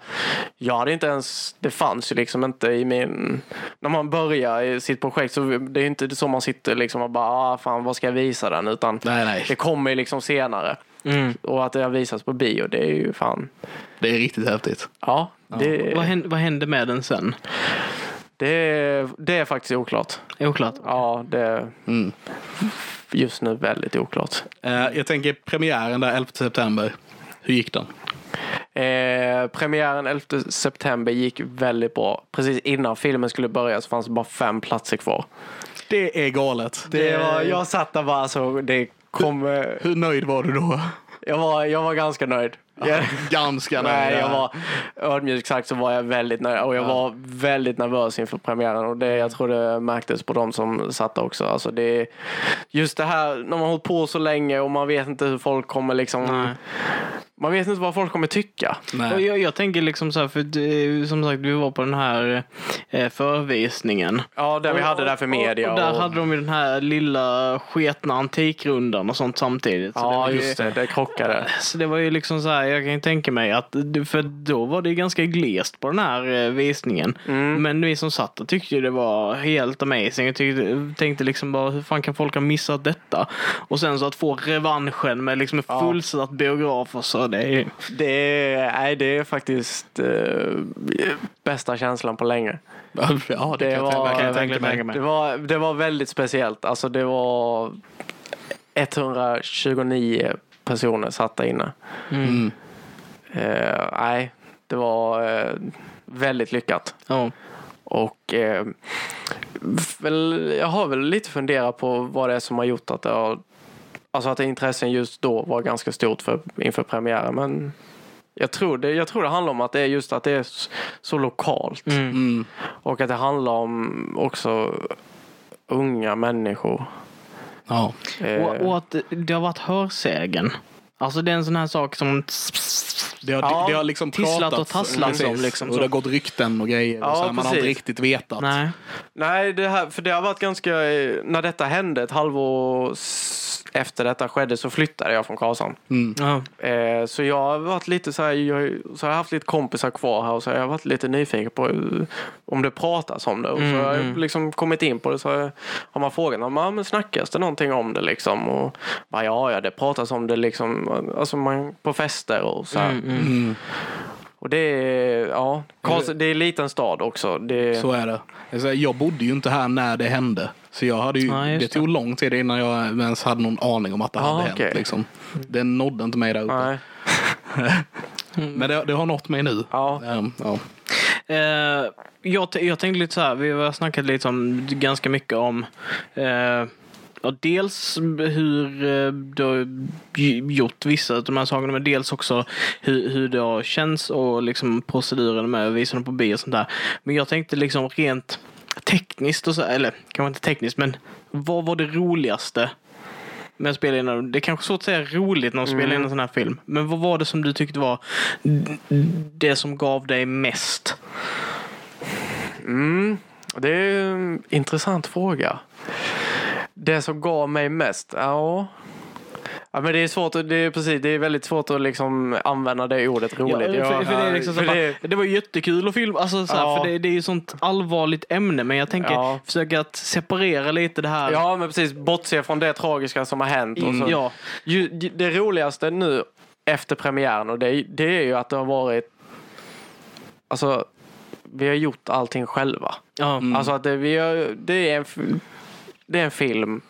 Jag hade inte ens, det fanns ju liksom inte i min... När man börjar i sitt projekt så det är inte så man sitter liksom och bara, ah, fan vad ska jag visa den? Utan Nej, nej. det kommer ju liksom senare. Mm. Och att det har visats på bio, det är ju fan, Det är riktigt häftigt. ja, Det, Vad hände, vad hände med den sen? det, det är faktiskt oklart. Oklart. Ja, det Mm. Just nu väldigt oklart. Eh, jag tänker premiären där 11 september. Hur gick den? Eh, premiären 11 september gick väldigt bra. Precis innan filmen skulle börja så fanns det bara fem platser kvar. Det är galet. Det var, jag satt där bara alltså, det kom... eh, Hur nöjd var du då? Jag var, jag var ganska nöjd. Jag, Ganska nöjd. nej, ja. jag var ödmjukt sagt så var jag väldigt nöjd och jag var väldigt nervös inför premiären och det, jag tror det märktes på de som satt där också. Alltså det, just det här när man har hållit på så länge och man vet inte hur folk kommer liksom... Nej. Man vet inte vad folk kommer tycka. Och Jag, jag tänker liksom så här, för det, som sagt vi var på den här eh, förvisningen. Ja, det vi hade där för media. Och, och där hade de ju den här lilla sketna antikrundan och sånt samtidigt. Så det Ja, var ju- just det. Det krockade. Så det var ju liksom så här, jag kan ju tänka mig att, för då var det ju ganska glest på den här eh, visningen. Mm. Men vi som satt där tyckte ju det var helt amazing. Jag tyckte, tänkte liksom bara, hur fan kan folk ha missat detta? Och sen så att få revanschen med liksom en Ja. fullsatt biograf och så, det är. Det är, nej, det är faktiskt eh, bästa känslan på länge. Ja, det, kan Det jag var- kan jag tänka mig. Det var, det var väldigt speciellt. Alltså det var 129 personer satt där inne. Mm. Eh, nej, det var eh, väldigt lyckat. Ja. Och eh, väl, jag har väl lite funderat på vad det är som har gjort att det har Alltså att intressen just då var ganska stort för, inför premiären. Men jag tror, det, jag tror det handlar om att det är just att det är så lokalt. Mm. Mm. Och att det handlar om också unga människor. Ja. Eh, Och, och att det har varit hörsägen. Alltså det är en sån här sak som... Det har, Ja, det har liksom tisslat och tasslats precis. om liksom och det har gått rykten och grejer. Ja, och så här, man har precis. inte riktigt vetat. Nej. Nej, det här, för det har varit ganska... När detta hände, ett halvår efter detta skedde, så flyttade jag från Karlshamn. Mm. Eh, så jag har varit lite så här, jag, så har jag haft lite kompisar kvar här och så har jag varit lite nyfiken på om det pratas om det. Och så Mm, har jag mm. liksom kommit in på det så har, jag, har man frågat om ja, men snackas det någonting om det liksom. Och bara, ja, ja, det pratas om det liksom alltså man, på fester och så här. Mm, mm. Mm. Och det är, ja, Karls, det är en liten stad också. Det, Så är det. Jag bodde ju inte här när det hände. Så jag hade ju, Ja, det tog lång tid innan jag ens hade någon aning om att det Ah, hade okej. hänt. Liksom. Det nådde inte mig där uppe. nej, Men det, det har nått mig nu. ja. Ehm, ja. Eh, jag, jag tänkte lite så här, vi har snackat lite om, ganska mycket om eh, ja, dels hur eh, du har gjort vissa av de här sakerna, men dels också hur, hur det har känts och liksom proceduren med att visa dem på bio och sånt där. Men jag tänkte liksom rent tekniskt och så, eller kanske inte tekniskt, men vad var det roligaste med att spela in en, det är kanske svårt att säga roligt när man spelar in en sån här film. Men vad var det som du tyckte var det som gav dig mest? Mm, det är en intressant fråga. Det som gav mig mest? Ja. Ja, men det är svårt, att- det är precis, det är väldigt svårt att liksom använda det ordet roligt. Ja, för, för det, är liksom för det- det var jättekul att filma, alltså, så här, Ja. för det, det är ju sånt allvarligt ämne. Men jag tänker Ja. försöka att separera lite det här. Ja, men precis. Bortse från det tragiska som har hänt. Och Mm, så. ja. Ju, det roligaste nu efter premiären och det, det är ju att det har varit... Alltså, vi har gjort allting själva. Ja. Alltså att det, vi har, det, är en, det är en film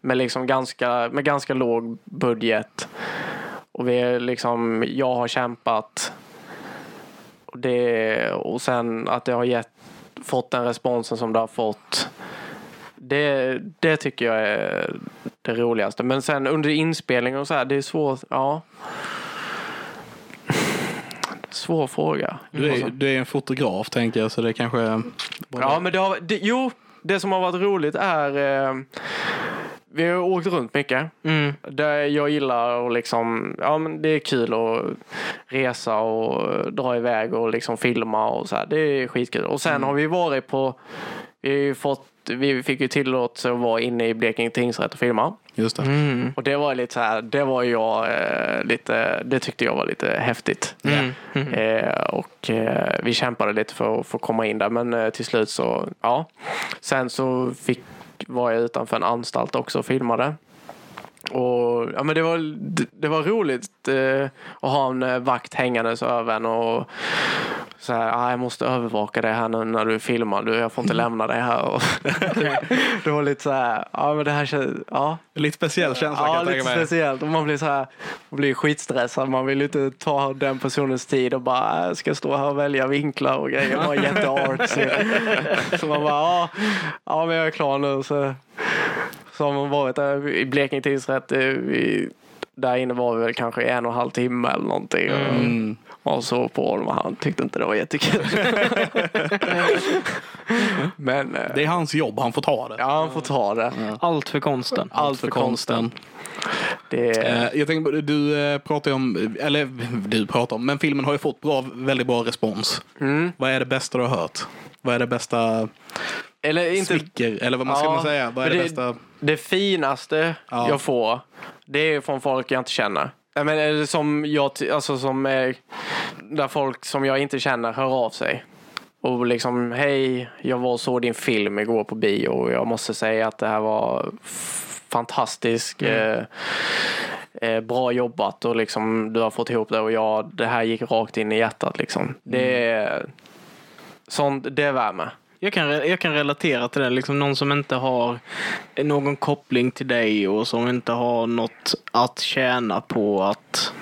med, liksom ganska, med ganska låg budget. Och vi är liksom, jag har kämpat. Och, det, och sen att det har gett, fått den responsen som det har fått. Det, det tycker jag är det roligaste. Men sen under inspelningen och så här, det är svårt. Ja. Svår fråga. Du, är, du är en fotograf tänker jag, så det kanske är... Ja, men det har, det, jo, det som har varit roligt är eh, vi har åkt runt mycket. Mm. Där jag gillar att liksom, ja men det är kul att resa och dra iväg och liksom filma och så här. Det är skitkul. Och sen har vi varit på, vi fått, vi fick ju tillåtelse att vara inne i Blekinge tingsrätt och filma. Just det. Mm. Och det var lite så här, det var jag eh, lite, det tyckte jag var lite häftigt. Mm. Mm. Eh, och eh, vi kämpade lite för att få komma in där men eh, till slut så, ja. Sen så fick, var jag utanför en anstalt också och filmade. Och ja men det var, det, det var roligt eh, att ha en eh, vakt hängandes över en och så här, ah, jag måste övervaka dig här nu när du filmar. Du, jag får inte lämna dig här. Och det var lite så här, ja men det här känns, ja. Lite speciell känsla Ja, kan jag lite speciellt. Och man blir så här, man blir skitstressad. Man vill inte ta den personens tid och bara, jag ska stå här och välja vinklar och grejer. Man är jätteartsy. så man bara, ja, ja men jag är klar nu. Så, så har man varit där i Blekinge tingsrätt. eh, där inne var vi väl kanske en och en halv timme eller någonting. Mm. Och så på honom och han tyckte inte det var jättekul. men eh, Det är hans jobb, han får ta det. ja, han får ta det. Allt för konsten. Allt för konsten. Det Eh, Jag tänker, på- du eh, pratar om, eller du pratar om, men filmen har ju fått bra, väldigt bra respons. Mm. Vad är det bästa du har hört? Vad är det bästa eller inte smicker, eller vad man ska Ja, man säga? Vad är det, det- bästa? Det finaste Ja. jag får, det är från folk jag inte känner. Menar, eller som jag, alltså som är, där folk som jag inte känner hör av sig. Och liksom, hej, jag var och såg din film igår på bio och jag måste säga att det här var f- fantastisk. Eh, eh, bra jobbat och liksom du har fått ihop det och jag, det här gick rakt in i hjärtat liksom. Det är sånt, det värmer. Jag kan, jag kan relatera till det. Liksom någon som inte har någon koppling till dig och som inte har något att tjäna på att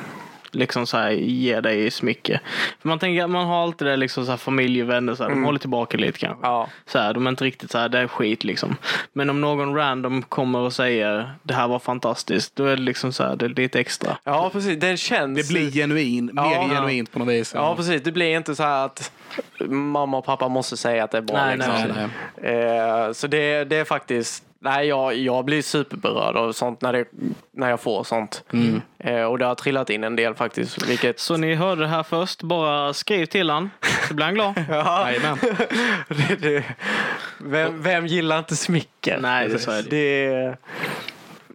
liksom så här, ge dig smycke. För man tänker att man har alltid det liksom så här, familj och vänner, så här, de håller tillbaka lite kanske. Ja. Så här, de är inte riktigt så här, det är skit liksom. Men om någon random kommer och säger det här var fantastiskt, då är det liksom så här, det är lite extra. Ja, precis. Den känns... Det blir genuin, mer Ja. genuint på något vis. Ja, precis. Det blir inte så här att mamma och pappa måste säga att det är bra. Nej, liksom. nej, nej. Eh, så det, det är faktiskt... Nej, jag, jag blir superberörd av sånt när, det, när jag får sånt. Eh, och det har trillat in en del faktiskt. Vilket... Så ni hörde det här först, bara skriv till han så blir han glad. Ja, det, det, vem, vem gillar inte smicker? Nej, det så är det. det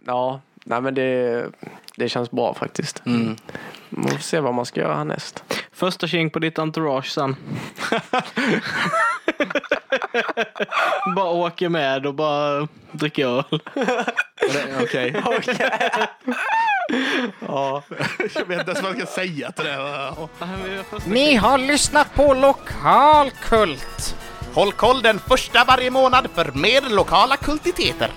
Ja, nej men det, det känns bra faktiskt. Mm. Man får se vad man ska göra härnäst. Första tjing på ditt entourage sen. bara åker med och bara dricker öl. Okej. Ja. Jag vet inte ens vad jag ska säga till det. Ni har lyssnat på Lokalkult. Håll koll den första varje månad för mer lokala kultiteter.